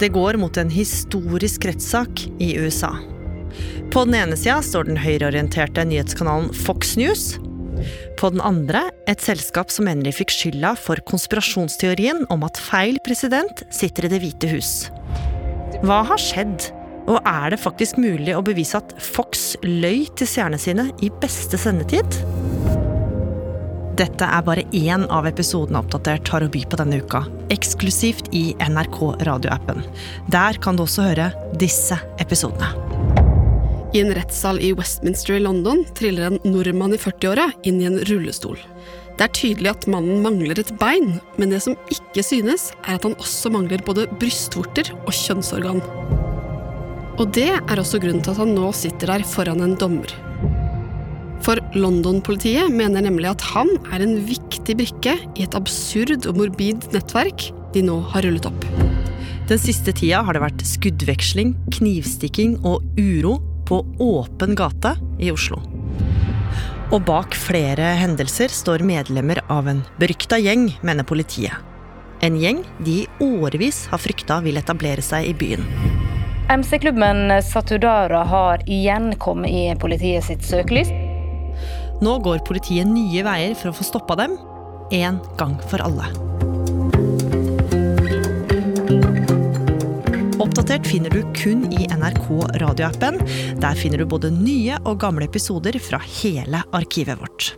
Det går mot en historisk rettssak i USA. På den ene sida står den høyreorienterte nyhetskanalen Fox News. På den andre et selskap som de fikk skylda for konspirasjonsteorien om at feil president sitter i Det hvite hus. Hva har skjedd? Og er det faktisk mulig å bevise at Fox løy til seerne sine i beste sendetid? Dette er bare én av episodene Oppdatert har å by på denne uka, eksklusivt i NRK radioappen. Der kan du også høre disse episodene. I en rettssal i Westminster i London triller en nordmann i 40-åra inn i en rullestol. Det er tydelig at mannen mangler et bein, men det som ikke synes, er at han også mangler både brystvorter og kjønnsorgan. Og det er også grunnen til at han nå sitter der foran en dommer. For London-politiet mener nemlig at han er en viktig brikke i et absurd og morbid nettverk de nå har rullet opp. Den siste tida har det vært skuddveksling, knivstikking og uro på åpen gate i Oslo. Og bak flere hendelser står medlemmer av en berykta gjeng, mener politiet. En gjeng de i årevis har frykta vil etablere seg i byen. MC-klubben Satudara har igjen kommet i politiet sitt søkelys. Nå går politiet nye veier for å få stoppa dem, en gang for alle. Oppdatert finner du kun i NRK radioappen. Der finner du både nye og gamle episoder fra hele arkivet vårt.